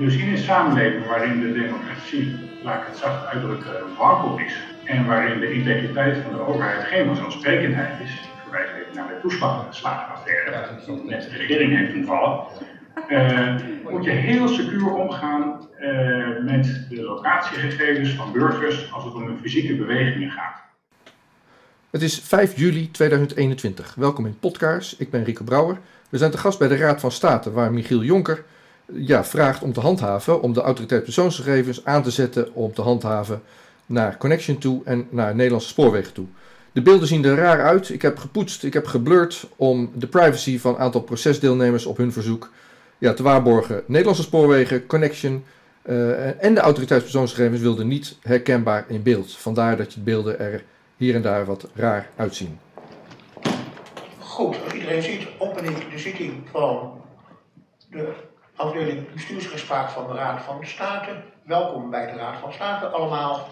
Dus in een samenleving waarin de democratie, laat ik het zacht uitdrukken, wankel is en waarin de integriteit van de overheid geen vanzelfsprekendheid is, verwijs even naar de toeslagenaffaire, dat net de regering heeft ontvallen, uh, moet je heel secuur omgaan uh, met de locatiegegevens van burgers als het om hun fysieke bewegingen gaat. Het is 5 juli 2021. Welkom in Podcaars. Ik ben Rico Brouwer. We zijn te gast bij de Raad van State, waar Michiel Jonker ja, vraagt om te handhaven, om de autoriteit persoonsgegevens aan te zetten om te handhaven naar Connection toe en naar Nederlandse spoorwegen toe. De beelden zien er raar uit. Ik heb gepoetst, ik heb geblurred om de privacy van een aantal procesdeelnemers op hun verzoek ja, te waarborgen. Nederlandse spoorwegen, Connection uh, en de autoriteitspersoonsgegevens wilden niet herkenbaar in beeld. Vandaar dat je de beelden er hier en daar wat raar uitzien. Goed, iedereen ziet, open ik de zitting van de afdeling bestuursrechtspraak van de Raad van State. Welkom bij de Raad van State allemaal.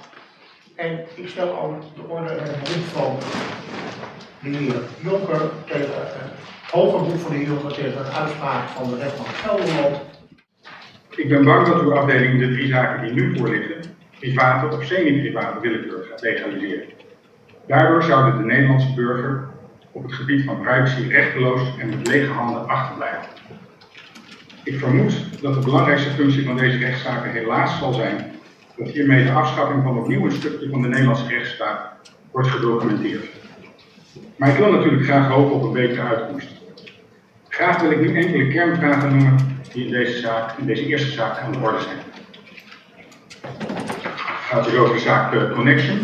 En ik stel aan de orde het beroep van de heer Jonker tegen een hoger beroep van de heer Jonker tegen een uitspraak van de rechtbank Gelderland. Ik ben bang dat uw afdeling de drie zaken die nu voorliggen, private of semi-private willekeur gaat legaliseren. Daardoor zouden de Nederlandse burger op het gebied van privacy rechteloos en met lege handen achterblijven. Ik vermoed dat de belangrijkste functie van deze rechtszaken helaas zal zijn dat hiermee de afschaffing van opnieuw een stukje van de Nederlandse rechtsstaat wordt gedocumenteerd. Maar ik wil natuurlijk graag hopen op een betere uitkomst. Graag wil ik nu enkele kernvragen noemen die in deze, zaak, in deze eerste zaak aan de orde zijn. Het gaat hier over de zaak uh, Connection.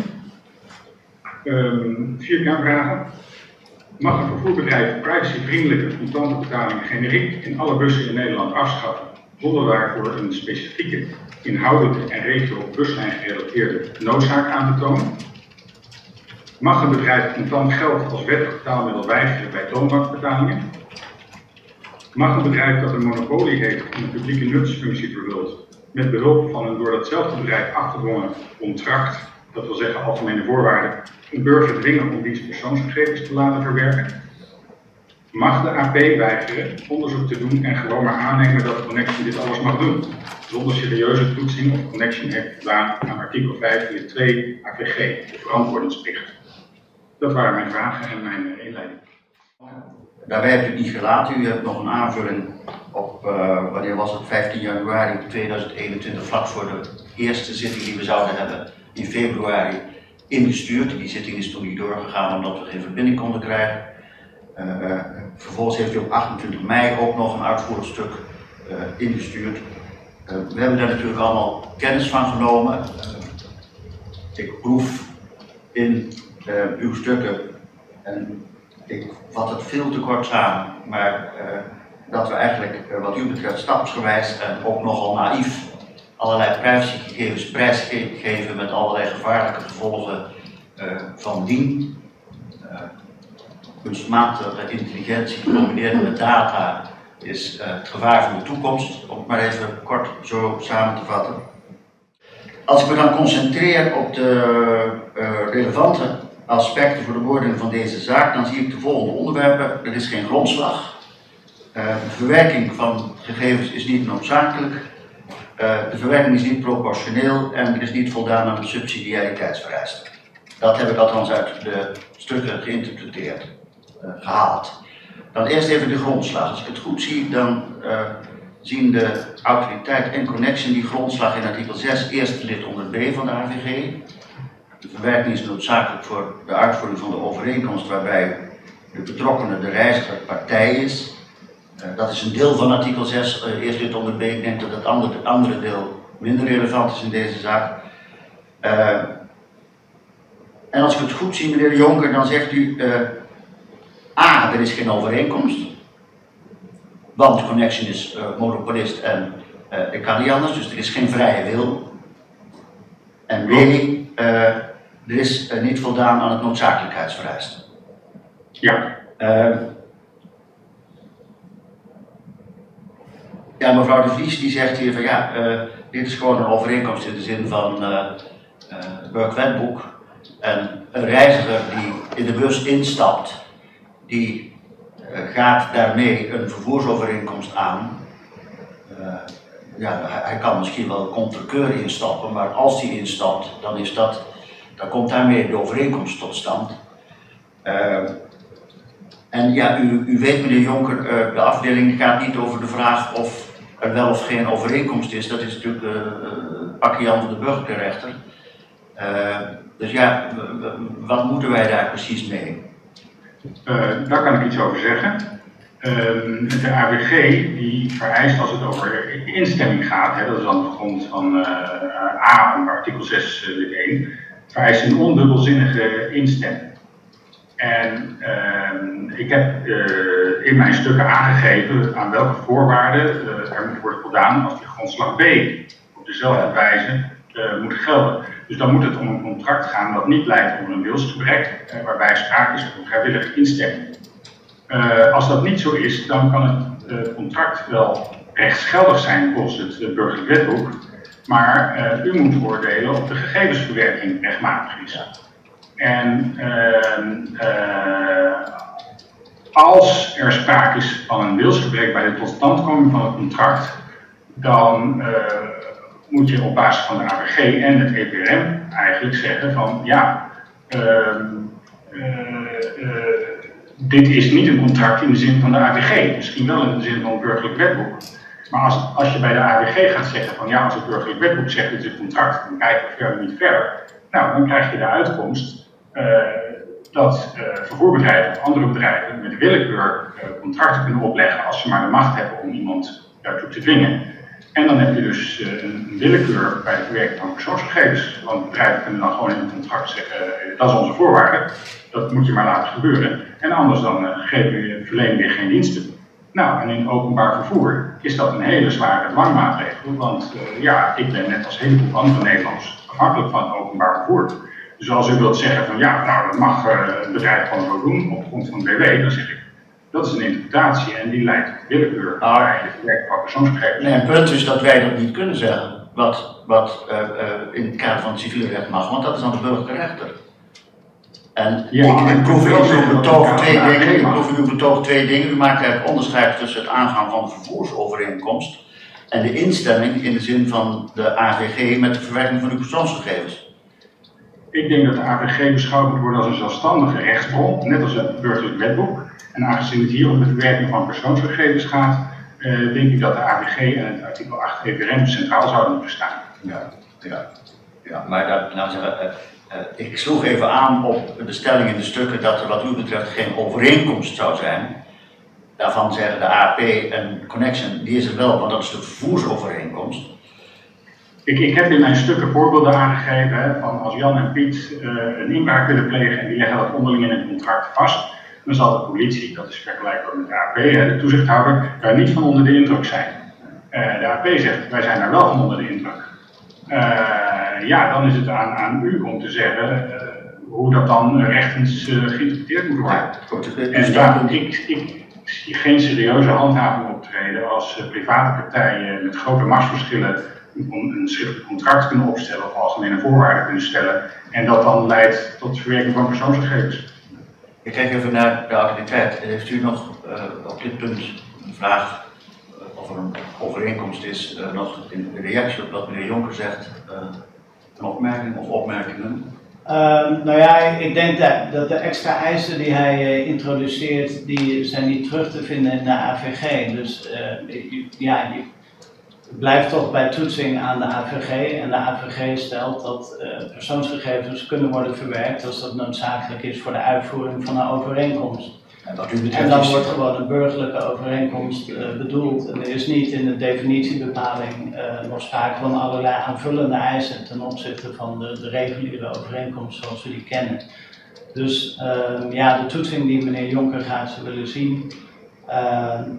Um, vier kernvragen. Mag een vervoerbedrijf privacyvriendelijke contante betalingen generiek in alle bussen in Nederland afschaffen, zonder daarvoor een specifieke inhoudelijke en regio buslijn gerelateerde noodzaak aan te tonen? Mag een bedrijf contant geld als wettig betaalmiddel weigeren bij toonbankbetalingen? Mag een bedrijf dat een monopolie heeft en een publieke nutsfunctie vervult, met behulp van een door datzelfde bedrijf afgedwongen contract, dat wil zeggen algemene voorwaarden, een burger dwingen om diens persoonsgegevens te laten verwerken? Mag de AP weigeren onderzoek te doen en gewoon maar aannemen dat Connection dit alles mag doen, zonder serieuze toetsing of Connection heeft gedaan aan artikel 2 AVG, de verantwoordingsplicht? Dat waren mijn vragen en mijn inleiding. Daarbij hebt u het niet gelaten. U hebt nog een aanvulling op, uh, wanneer was het, 15 januari 2021, vlak voor de eerste zitting die we zouden hebben in februari, ingestuurd. Die zitting is toen niet doorgegaan omdat we geen verbinding konden krijgen. Uh, vervolgens heeft u op 28 mei ook nog een uitvoerig stuk uh, ingestuurd. we hebben daar natuurlijk allemaal kennis van genomen. ik proef in uw stukken en ik vat het veel te kort samen, maar uh, dat we eigenlijk uh, wat u betreft stapsgewijs en ook nogal naïef allerlei privacygegevens prijsgeven met allerlei gevaarlijke gevolgen uh, van dien. kunstmatige intelligentie gecombineerd met data is het gevaar van de toekomst, om het maar even kort zo samen te vatten. Als ik me dan concentreer op de relevante aspecten voor de beoordeling van deze zaak, dan zie ik de volgende onderwerpen. Er is geen grondslag. Uh, verwerking van gegevens is niet noodzakelijk. Uh, de verwerking is niet proportioneel en er is niet voldaan aan de subsidiariteitsvereisten. Dat heb ik althans uit de stukken geïnterpreteerd, uh, gehaald. Dan eerst even de grondslag. Als ik het goed zie, dan zien de autoriteit en connection die grondslag in artikel 6, eerste lid onder B van de AVG. De verwerking is noodzakelijk voor de uitvoering van de overeenkomst waarbij de betrokkenen de reiziger partij is. Uh, dat is een deel van artikel 6, uh, eerst dit onder B. Ik denk dat het andere, andere deel minder relevant is in deze zaak. Uh, en als ik het goed zie, meneer Jonker, dan zegt u: A, er is geen overeenkomst. Want Connection is monopolist en ik kan niet anders, dus er is geen vrije wil. En B, er is niet voldaan aan het noodzakelijkheidsvereiste. Ja. Ja, mevrouw de Vries die zegt hier van ja, uh, dit is gewoon een overeenkomst in de zin van het burgerwetboek. En een reiziger die in de bus instapt, die gaat daarmee een vervoersovereenkomst aan ja, hij, kan misschien wel contrakeur instappen, maar als hij instapt, dan, is dat, dan komt daarmee de overeenkomst tot stand. En ja, u, u weet meneer Jonker, de afdeling gaat niet over de vraag of er wel of geen overeenkomst is. Dat is natuurlijk uh, van de burgerrechter. dus ja, wat moeten wij daar precies mee? daar kan ik iets over zeggen. Ehm, de AWG die vereist als het over instemming gaat, hè, dat is dan de grond van uh, A onder artikel 6 lid 1, vereist een ondubbelzinnige instemming. En uh, ik heb uh, in mijn stukken aangegeven aan welke voorwaarden uh, er moet worden voldaan als die grondslag B op dezelfde wijze moet gelden. Dus dan moet het om een contract gaan dat niet leidt om een wilsgebrek, waarbij sprake is van vrijwillige instemming. als dat niet zo is, dan kan het contract wel rechtsgeldig zijn volgens het burgerlijk wetboek, maar u moet oordelen of de gegevensverwerking rechtmatig is. En uh, als er sprake is van een wilsgebrek bij de totstandkoming van het contract, dan uh, moet je op basis van de AVG en het EPRM eigenlijk zeggen van ja, uh, dit is niet een contract in de zin van de AVG, misschien wel in de zin van het burgerlijk wetboek. Maar als, als je bij de AVG gaat zeggen van ja, als het burgerlijk wetboek zegt dit is een contract, dan kijken we verder niet verder. Nou, dan krijg je de uitkomst dat uh, vervoerbedrijven of andere bedrijven met willekeur uh, contracten kunnen opleggen als ze maar de macht hebben om iemand daartoe te dwingen. En dan heb je dus een willekeur bij de verwerking van persoonsgegevens. Want bedrijven kunnen dan gewoon in een contract zeggen, dat is onze voorwaarde, dat moet je maar laten gebeuren. En anders dan geven we verlenen weer geen diensten. Nou, en in openbaar vervoer is dat een hele zware dwangmaatregel, want ja, ik ben net als heel veel andere Nederlanders afhankelijk van openbaar vervoer. Dus als u wilt zeggen van ja, nou dat mag uh, het bedrijf gewoon zo doen op grond van BW, dan zeg ik dat is een interpretatie en die leidt tot willekeur ah. bij de verwerking van persoonsgegevens. Nee, het punt is dat wij dat niet kunnen zeggen, wat, wat uh, uh, in het kader van het civiele recht mag, want dat is dan de burgerlijke rechter. En ja, ik, ik proef betoog twee dingen. Ik proef betoog twee dingen. U maakt eigenlijk onderscheid tussen het aangaan van de vervoersovereenkomst en de instemming in de zin van de AVG met de verwerking van uw persoonsgegevens. Ik denk dat de AVG beschouwd moet worden als een zelfstandige rechtsbron, net als het burgerlijk wetboek. En aangezien het hier om de verwerking van persoonsgegevens gaat, uh, denk ik dat de AVG en artikel 8 EVRM centraal zouden moeten staan. Ja, ja, ja maar dat, nou zeggen, uh, uh, ik sloeg even aan op de stelling in de stukken dat er wat u betreft geen overeenkomst zou zijn. Daarvan zeggen de AP en Connection, die is er wel, want dat is de vervoersovereenkomst. Ik, ik heb in mijn stukken voorbeelden aangegeven hè, van als Jan en Piet uh, een inbraak willen plegen en die leggen dat onderling in een contract vast, dan zal de politie, dat is vergelijkbaar met de AP, hè, de toezichthouder, daar niet van onder de indruk zijn. Uh, de AP zegt, wij zijn daar wel van onder de indruk. Uh, ja, dan is het aan, aan u om te zeggen hoe dat dan rechtens geïnterpreteerd moet worden. Ja, en daar, ik, ik zie geen serieuze handhaving optreden als private partijen met grote machtsverschillen een schriftelijk contract kunnen opstellen of algemene voorwaarden kunnen stellen. En dat dan leidt tot verwerking van persoonsgegevens. Ik kijk even naar de autoriteit. Heeft u nog uh, op dit punt een vraag uh, of er een overeenkomst is, uh, nog in reactie op wat meneer Jonker zegt, een opmerking of opmerkingen? Uh, nou ja, ik denk dat, dat de extra eisen die hij uh, introduceert, die zijn niet terug te vinden in de AVG. Dus uh, ja, blijft toch bij toetsing aan de AVG. En de AVG stelt dat uh, persoonsgegevens kunnen worden verwerkt als dat noodzakelijk is voor de uitvoering van een overeenkomst. En, en dan wordt gewoon een burgerlijke overeenkomst uh, bedoeld. En er is niet in de definitiebepaling uh, nog sprake van allerlei aanvullende eisen ten opzichte van de, de reguliere overeenkomst zoals we die kennen. Dus uh, ja, de toetsing die meneer Jonker zou willen zien,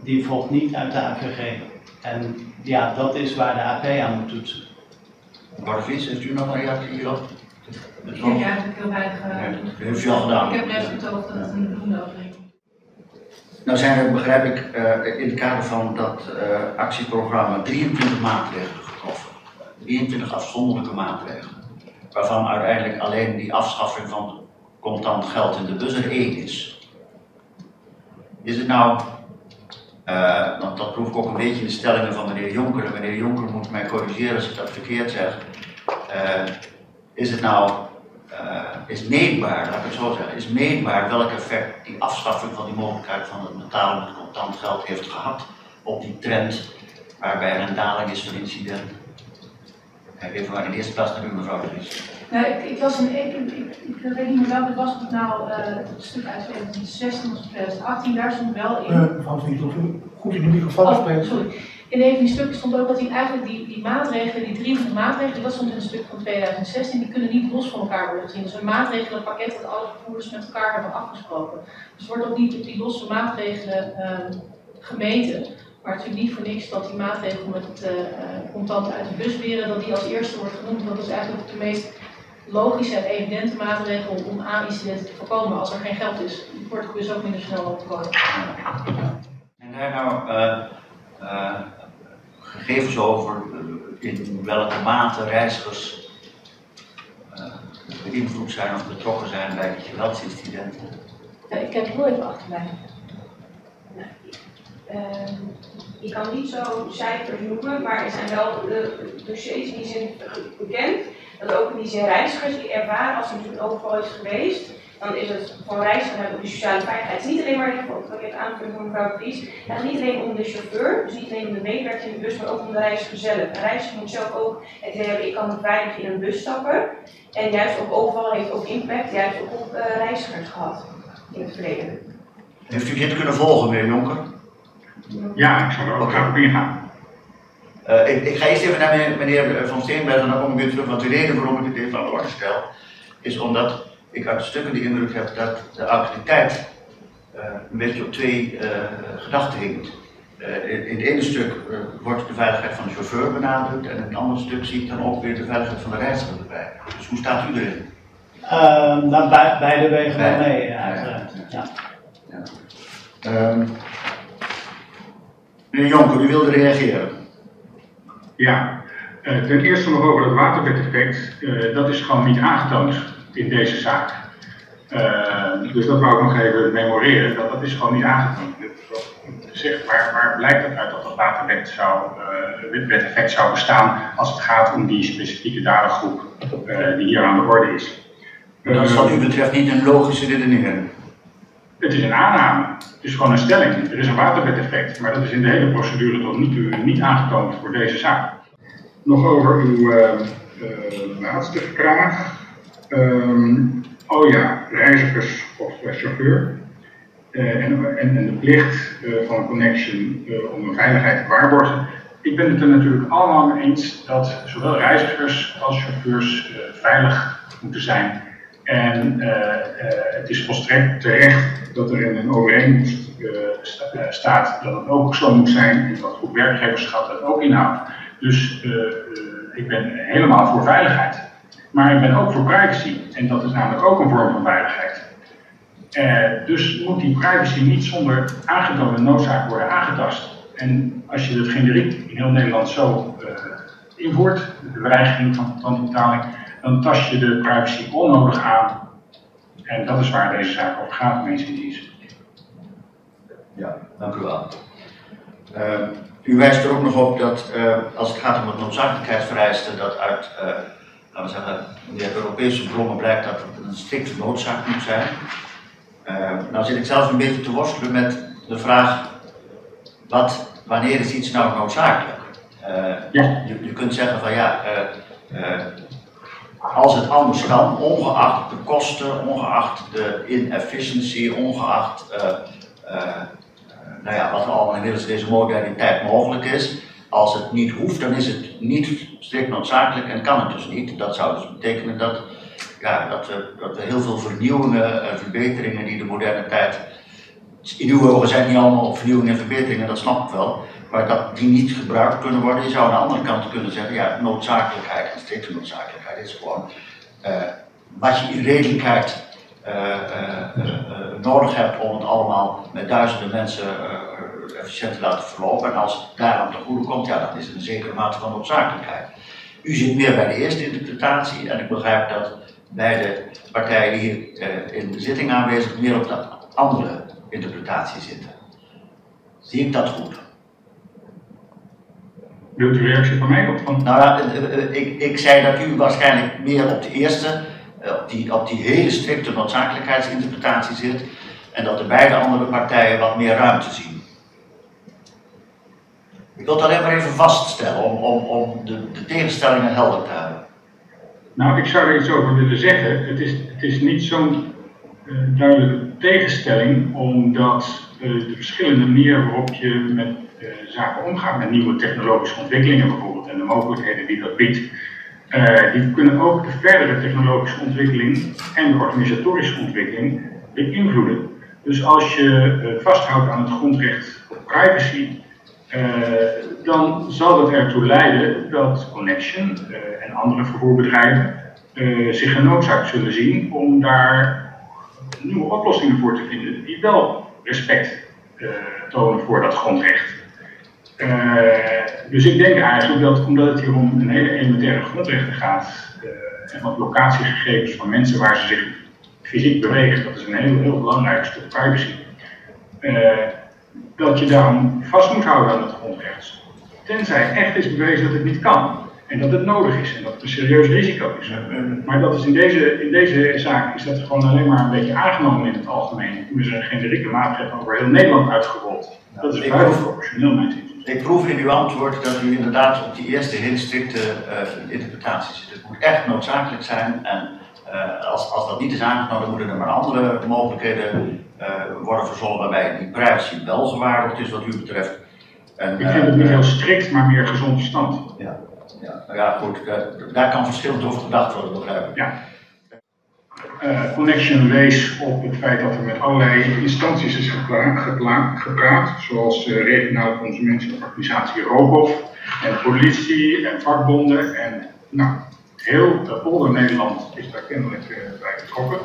die volgt niet uit de AVG. En ja, dat is waar de AP aan moet toetsen. Vries, heeft u nog een reactie hierop? Ik heb eigenlijk heel weinig Dat heeft u al gedaan. Ik heb net betoogd dat het een doende overeenkomst Nou zijn er, begrijp ik, uh, in het kader van dat uh, actieprogramma 23 maatregelen getroffen. 23 afzonderlijke maatregelen. Waarvan uiteindelijk alleen die afschaffing van contant geld in de bus er één is. Is het nou Uh, want dat proef ik ook een beetje in de stellingen van meneer Jonker. En meneer Jonker moet mij corrigeren als ik dat verkeerd zeg. Uh, is het nou, uh, is meetbaar, laat ik het zo zeggen, is meetbaar welk effect die afschaffing van die mogelijkheid van het betalen met contant geld heeft gehad op die trend waarbij er een daling is van incidenten? Even maar in eerste plaats naar u, mevrouw de. Nou, ik, ik, was een, ik, ik, ik, weet niet meer welke was het nou, uh, het stuk uit 2016 of 2018, daar stond wel in. Uh, of u goed in de microfoon oh, spreken. sorry. In een van die stukken stond ook dat die, eigenlijk die, die maatregelen, die 23 maatregelen, dat stond in een stuk van 2016, die kunnen niet los van elkaar worden gezien. Dus een maatregelenpakket dat alle vervoerders met elkaar hebben afgesproken. Dus wordt ook niet op die losse maatregelen uh, gemeten. Maar natuurlijk niet voor niks dat die maatregel met het uh, contant uit de bus weren, dat die als eerste wordt genoemd. Dat is eigenlijk de meest logische en evidente maatregel om A-incidenten te voorkomen. Als er geen geld is, wordt de bus ook minder snel opgekomen. En daar nou uh, uh, gegevens over in welke mate reizigers beïnvloed zijn of betrokken zijn bij die geweldsincidenten? Ja, ik heb heel even achter mij. Uh, ik kan niet zo cijfers noemen, maar er zijn wel de dossiers die zijn bekend. Dat ook in die zin reizigers die ervaren als er natuurlijk een overval is geweest, dan is het van reizigers op de sociale veiligheid. Het is niet alleen maar, ik het aanvullen van mevrouw Vries, het gaat niet alleen om de chauffeur, dus niet alleen om de medewerker in de bus, maar ook om de reiziger zelf. Een reiziger moet zelf ook het idee hebben, ik kan veilig in een bus stappen. En juist ook overval heeft ook impact, juist ook op uh, reizigers gehad in het verleden. Heeft u dit kunnen volgen, meneer Jonker? Ja, ik zal er ook graag op ingaan. Uh, ik, ik, ga eerst even naar meneer, meneer Van Steenberg en dan kom ik weer terug. Want de reden waarom ik het even aan de orde stel, is omdat ik uit stukken de indruk heb dat de autoriteit uh, een beetje op twee uh, gedachten hinkt. In, in, het ene stuk wordt de veiligheid van de chauffeur benadrukt en in het andere stuk zie ik dan ook weer de veiligheid van de reiziger erbij. Dus hoe staat u erin? Uh, nou, bij, beide wegen wel mee, uiteraard. Ja. ja. ja. Um, Meneer Jonker, u wilde reageren. Ja, uh, ten eerste nog over het waterbedeffect. Uh, dat is gewoon niet aangetoond in deze zaak. Uh, dus dat wou ik nog even memoreren, dat dat is gewoon niet aangetoond. Waar, waar blijkt het uit dat dat waterbed zou, effect zou bestaan als het gaat om die specifieke dadergroep die hier aan de orde is? dat is wat u betreft niet een logische redenering. Het is een aanname. Het is gewoon een stelling. Er is een waterbedeffect, maar dat is in de hele procedure tot nu toe niet aangetoond voor deze zaak. Nog over uw uh, uh, laatste vraag. Um, oh ja, reizigers of chauffeur. En, en, en, de plicht van Connection om een veiligheid te waarborgen. Ik ben het er natuurlijk allemaal mee eens dat zowel reizigers als chauffeurs veilig moeten zijn en uh, uh, het is volstrekt terecht dat er in een overeenkomst sta, staat dat het ook zo moet zijn en dat goed werkgeverschap dat ook inhoudt. Dus ik ben helemaal voor veiligheid. Maar ik ben ook voor privacy en dat is namelijk ook een vorm van veiligheid. dus moet die privacy niet zonder aangetoonde noodzaak worden aangetast. En als je het generiek in heel Nederland zo invoert, de weigering van contantbetaling, dan tast je de privacy onnodig aan. En dat is waar deze zaak over gaat, mensen dienst. Ja, dank u wel. Uh, u wijst er ook nog op dat uh, als het gaat om het noodzakelijkheidsvereiste, dat uit uh, laten we zeggen, de Europese bronnen blijkt dat het een strikte noodzaak moet zijn. nou zit ik zelf een beetje te worstelen met de vraag, wat, wanneer is iets nou noodzakelijk? ja. je, je kunt zeggen van ja, als het anders kan, ongeacht de kosten, ongeacht de inefficiency, ongeacht uh, uh, nou ja, wat er allemaal inmiddels deze moderniteit mogelijk is. Als het niet hoeft, dan is het niet strikt noodzakelijk en kan het dus niet. Dat zou dus betekenen dat, ja, dat, we, dat we heel veel vernieuwingen en verbeteringen die de moderne tijd. In zijn die allemaal vernieuwingen en verbeteringen, dat snap ik wel. Maar dat die niet gebruikt kunnen worden. Je zou aan de andere kant kunnen zeggen, ja, noodzakelijkheid en strikte noodzakelijkheid is gewoon uh, wat je in redelijkheid uh, uh, nodig hebt om het allemaal met duizenden mensen efficiënt te laten verlopen. En als het daaraan te goede komt, ja, dan is een zekere mate van noodzakelijkheid. U zit meer bij de eerste interpretatie en ik begrijp dat beide partijen hier in de zitting aanwezig meer op de andere interpretatie zitten. Zie ik dat goed? Wilt u reactie van mij op? Van... Nou ja, eh, eh, ik, ik zei dat u waarschijnlijk meer op de eerste, eh, op die, op die hele strikte noodzakelijkheidsinterpretatie zit. En dat de beide andere partijen wat meer ruimte zien. Ik wil het alleen maar even vaststellen om, om, om de, de tegenstellingen helder te hebben. Nou, ik zou er iets over willen zeggen. Het is, het is niet zo'n eh, duidelijke tegenstelling, omdat eh, de verschillende manieren waarop je met eh, zaken omgaat, met nieuwe technologische ontwikkelingen bijvoorbeeld, en de mogelijkheden die dat biedt, eh, die kunnen ook de verdere technologische ontwikkeling en de organisatorische ontwikkeling beïnvloeden. Dus als je eh, vasthoudt aan het grondrecht op privacy, eh, dan zal dat ertoe leiden dat Connection eh, en andere vervoerbedrijven eh, zich genoodzaakt zullen zien om daar nieuwe oplossingen voor te vinden die wel respect eh, tonen voor dat grondrecht. Eh, dus ik denk eigenlijk dat omdat het hier om een hele elementaire grondrechten gaat eh, en om locatiegegevens van mensen waar ze zich fysiek bewegen, dat is een heel, heel belangrijk stuk privacy, dat je daarom vast moet houden aan het grondrecht. Tenzij echt is bewezen dat het niet kan en dat het nodig is en dat het een serieus risico is. Maar dat is in deze, in deze zaak is dat gewoon alleen maar een beetje aangenomen in het algemeen. Toen is er een generieke maatregel over heel Nederland uitgerold. Dat is Ik buiten proef- proportioneel, mijn zin. Ik proef in uw antwoord dat u inderdaad op die eerste hele strikte eh, interpretatie zit. Het moet echt noodzakelijk zijn en eh, als, als dat niet is aangenomen, dan moeten er maar andere mogelijkheden eh, worden verzonnen waarbij die privacy wel gewaarborgd is wat u betreft. En, Ik vind het niet eh, heel strikt, maar meer gezond verstand. Ja, ja, nou ja goed, daar, daar kan verschillend over gedacht worden, begrijp ik. Ja. Eh, Connection wees op het feit dat er met allerlei instanties is gepraat, zoals uh, regionale consumentenorganisatie Robof en politie en vakbonden. En nou, heel polder Nederland is daar kennelijk bij betrokken.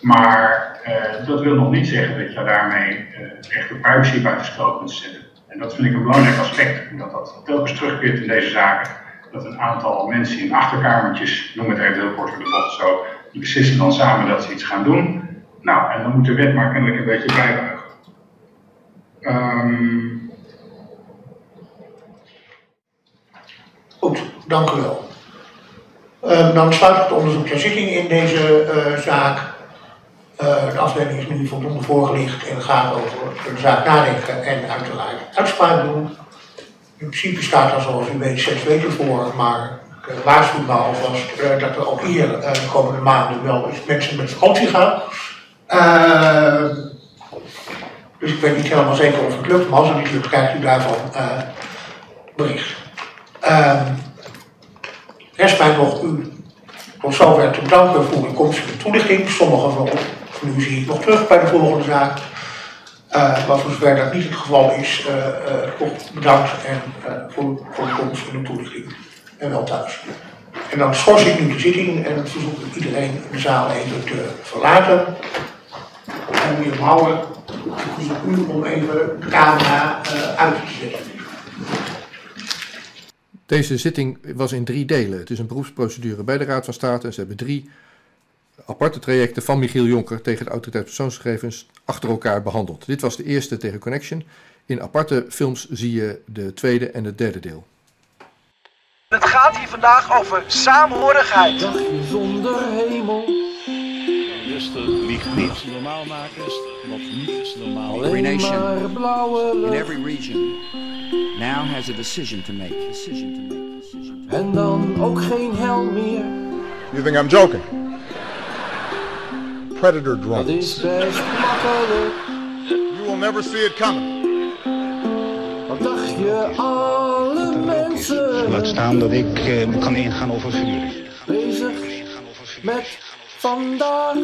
Maar dat wil nog niet zeggen dat je daarmee echt de privacy buitenspel kunt zetten. En dat vind ik een belangrijk aspect, dat dat telkens terugkeert in deze zaken. Dat een aantal mensen in achterkamertjes, noem het even heel kort voor de bocht zo, die beslissen dan samen dat ze iets gaan doen. Nou, en dan moet de wet maar kennelijk een beetje bijbuigen. Um... Goed, dank u wel. Uh, dan sluit ik het onderzoek ter zitting in deze uh, zaak. Uh, de afdeling is nu voldoende voorgelicht en gaat over de zaak nadenken en uiteraard uitspraak doen. In principe staat er zoals u weet zes weken voor, maar uh, waarschuw me alvast uh, dat er ook hier uh, de komende maanden wel eens mensen met vakantie gaan. dus ik weet niet helemaal zeker of het lukt, maar als het niet lukt, krijgt u daarvan bericht. rest mij nog u tot zover te bedanken voor uw komst en toelichting. Sommige van u zie ik nog terug bij de volgende zaak. Uh, maar voor zover dat niet het geval is, uh, toch bedankt en, voor, voor de komst en de toelichting. En wel thuis. En dan schors ik nu de zitting en dan verzoek ik iedereen de zaal even te verlaten. En Brouwer, ik verzoek u om even de camera uit te zetten. Deze zitting was in drie delen. Het is een beroepsprocedure bij de Raad van State en ze hebben drie aparte trajecten van Michiel Jonker tegen de autoriteit persoonsgegevens achter elkaar behandeld. Dit was de eerste tegen Connection. In aparte films zie je de tweede en het derde deel. Het gaat hier vandaag over saamhorigheid. Dagje zonder hemel. Rustig, liegt niet. Normaal maken is wat niet is normaal. Alleen maar blauwe in every region now has a decision to make. Decision to make. Decision to make. En dan ook geen hel meer. You think I'm joking? Predator Dat drones. You will never see it coming. Wat dacht je, alle mensen Laat staan dat ik eh, kan ingaan over vuur. bezig met vandaag.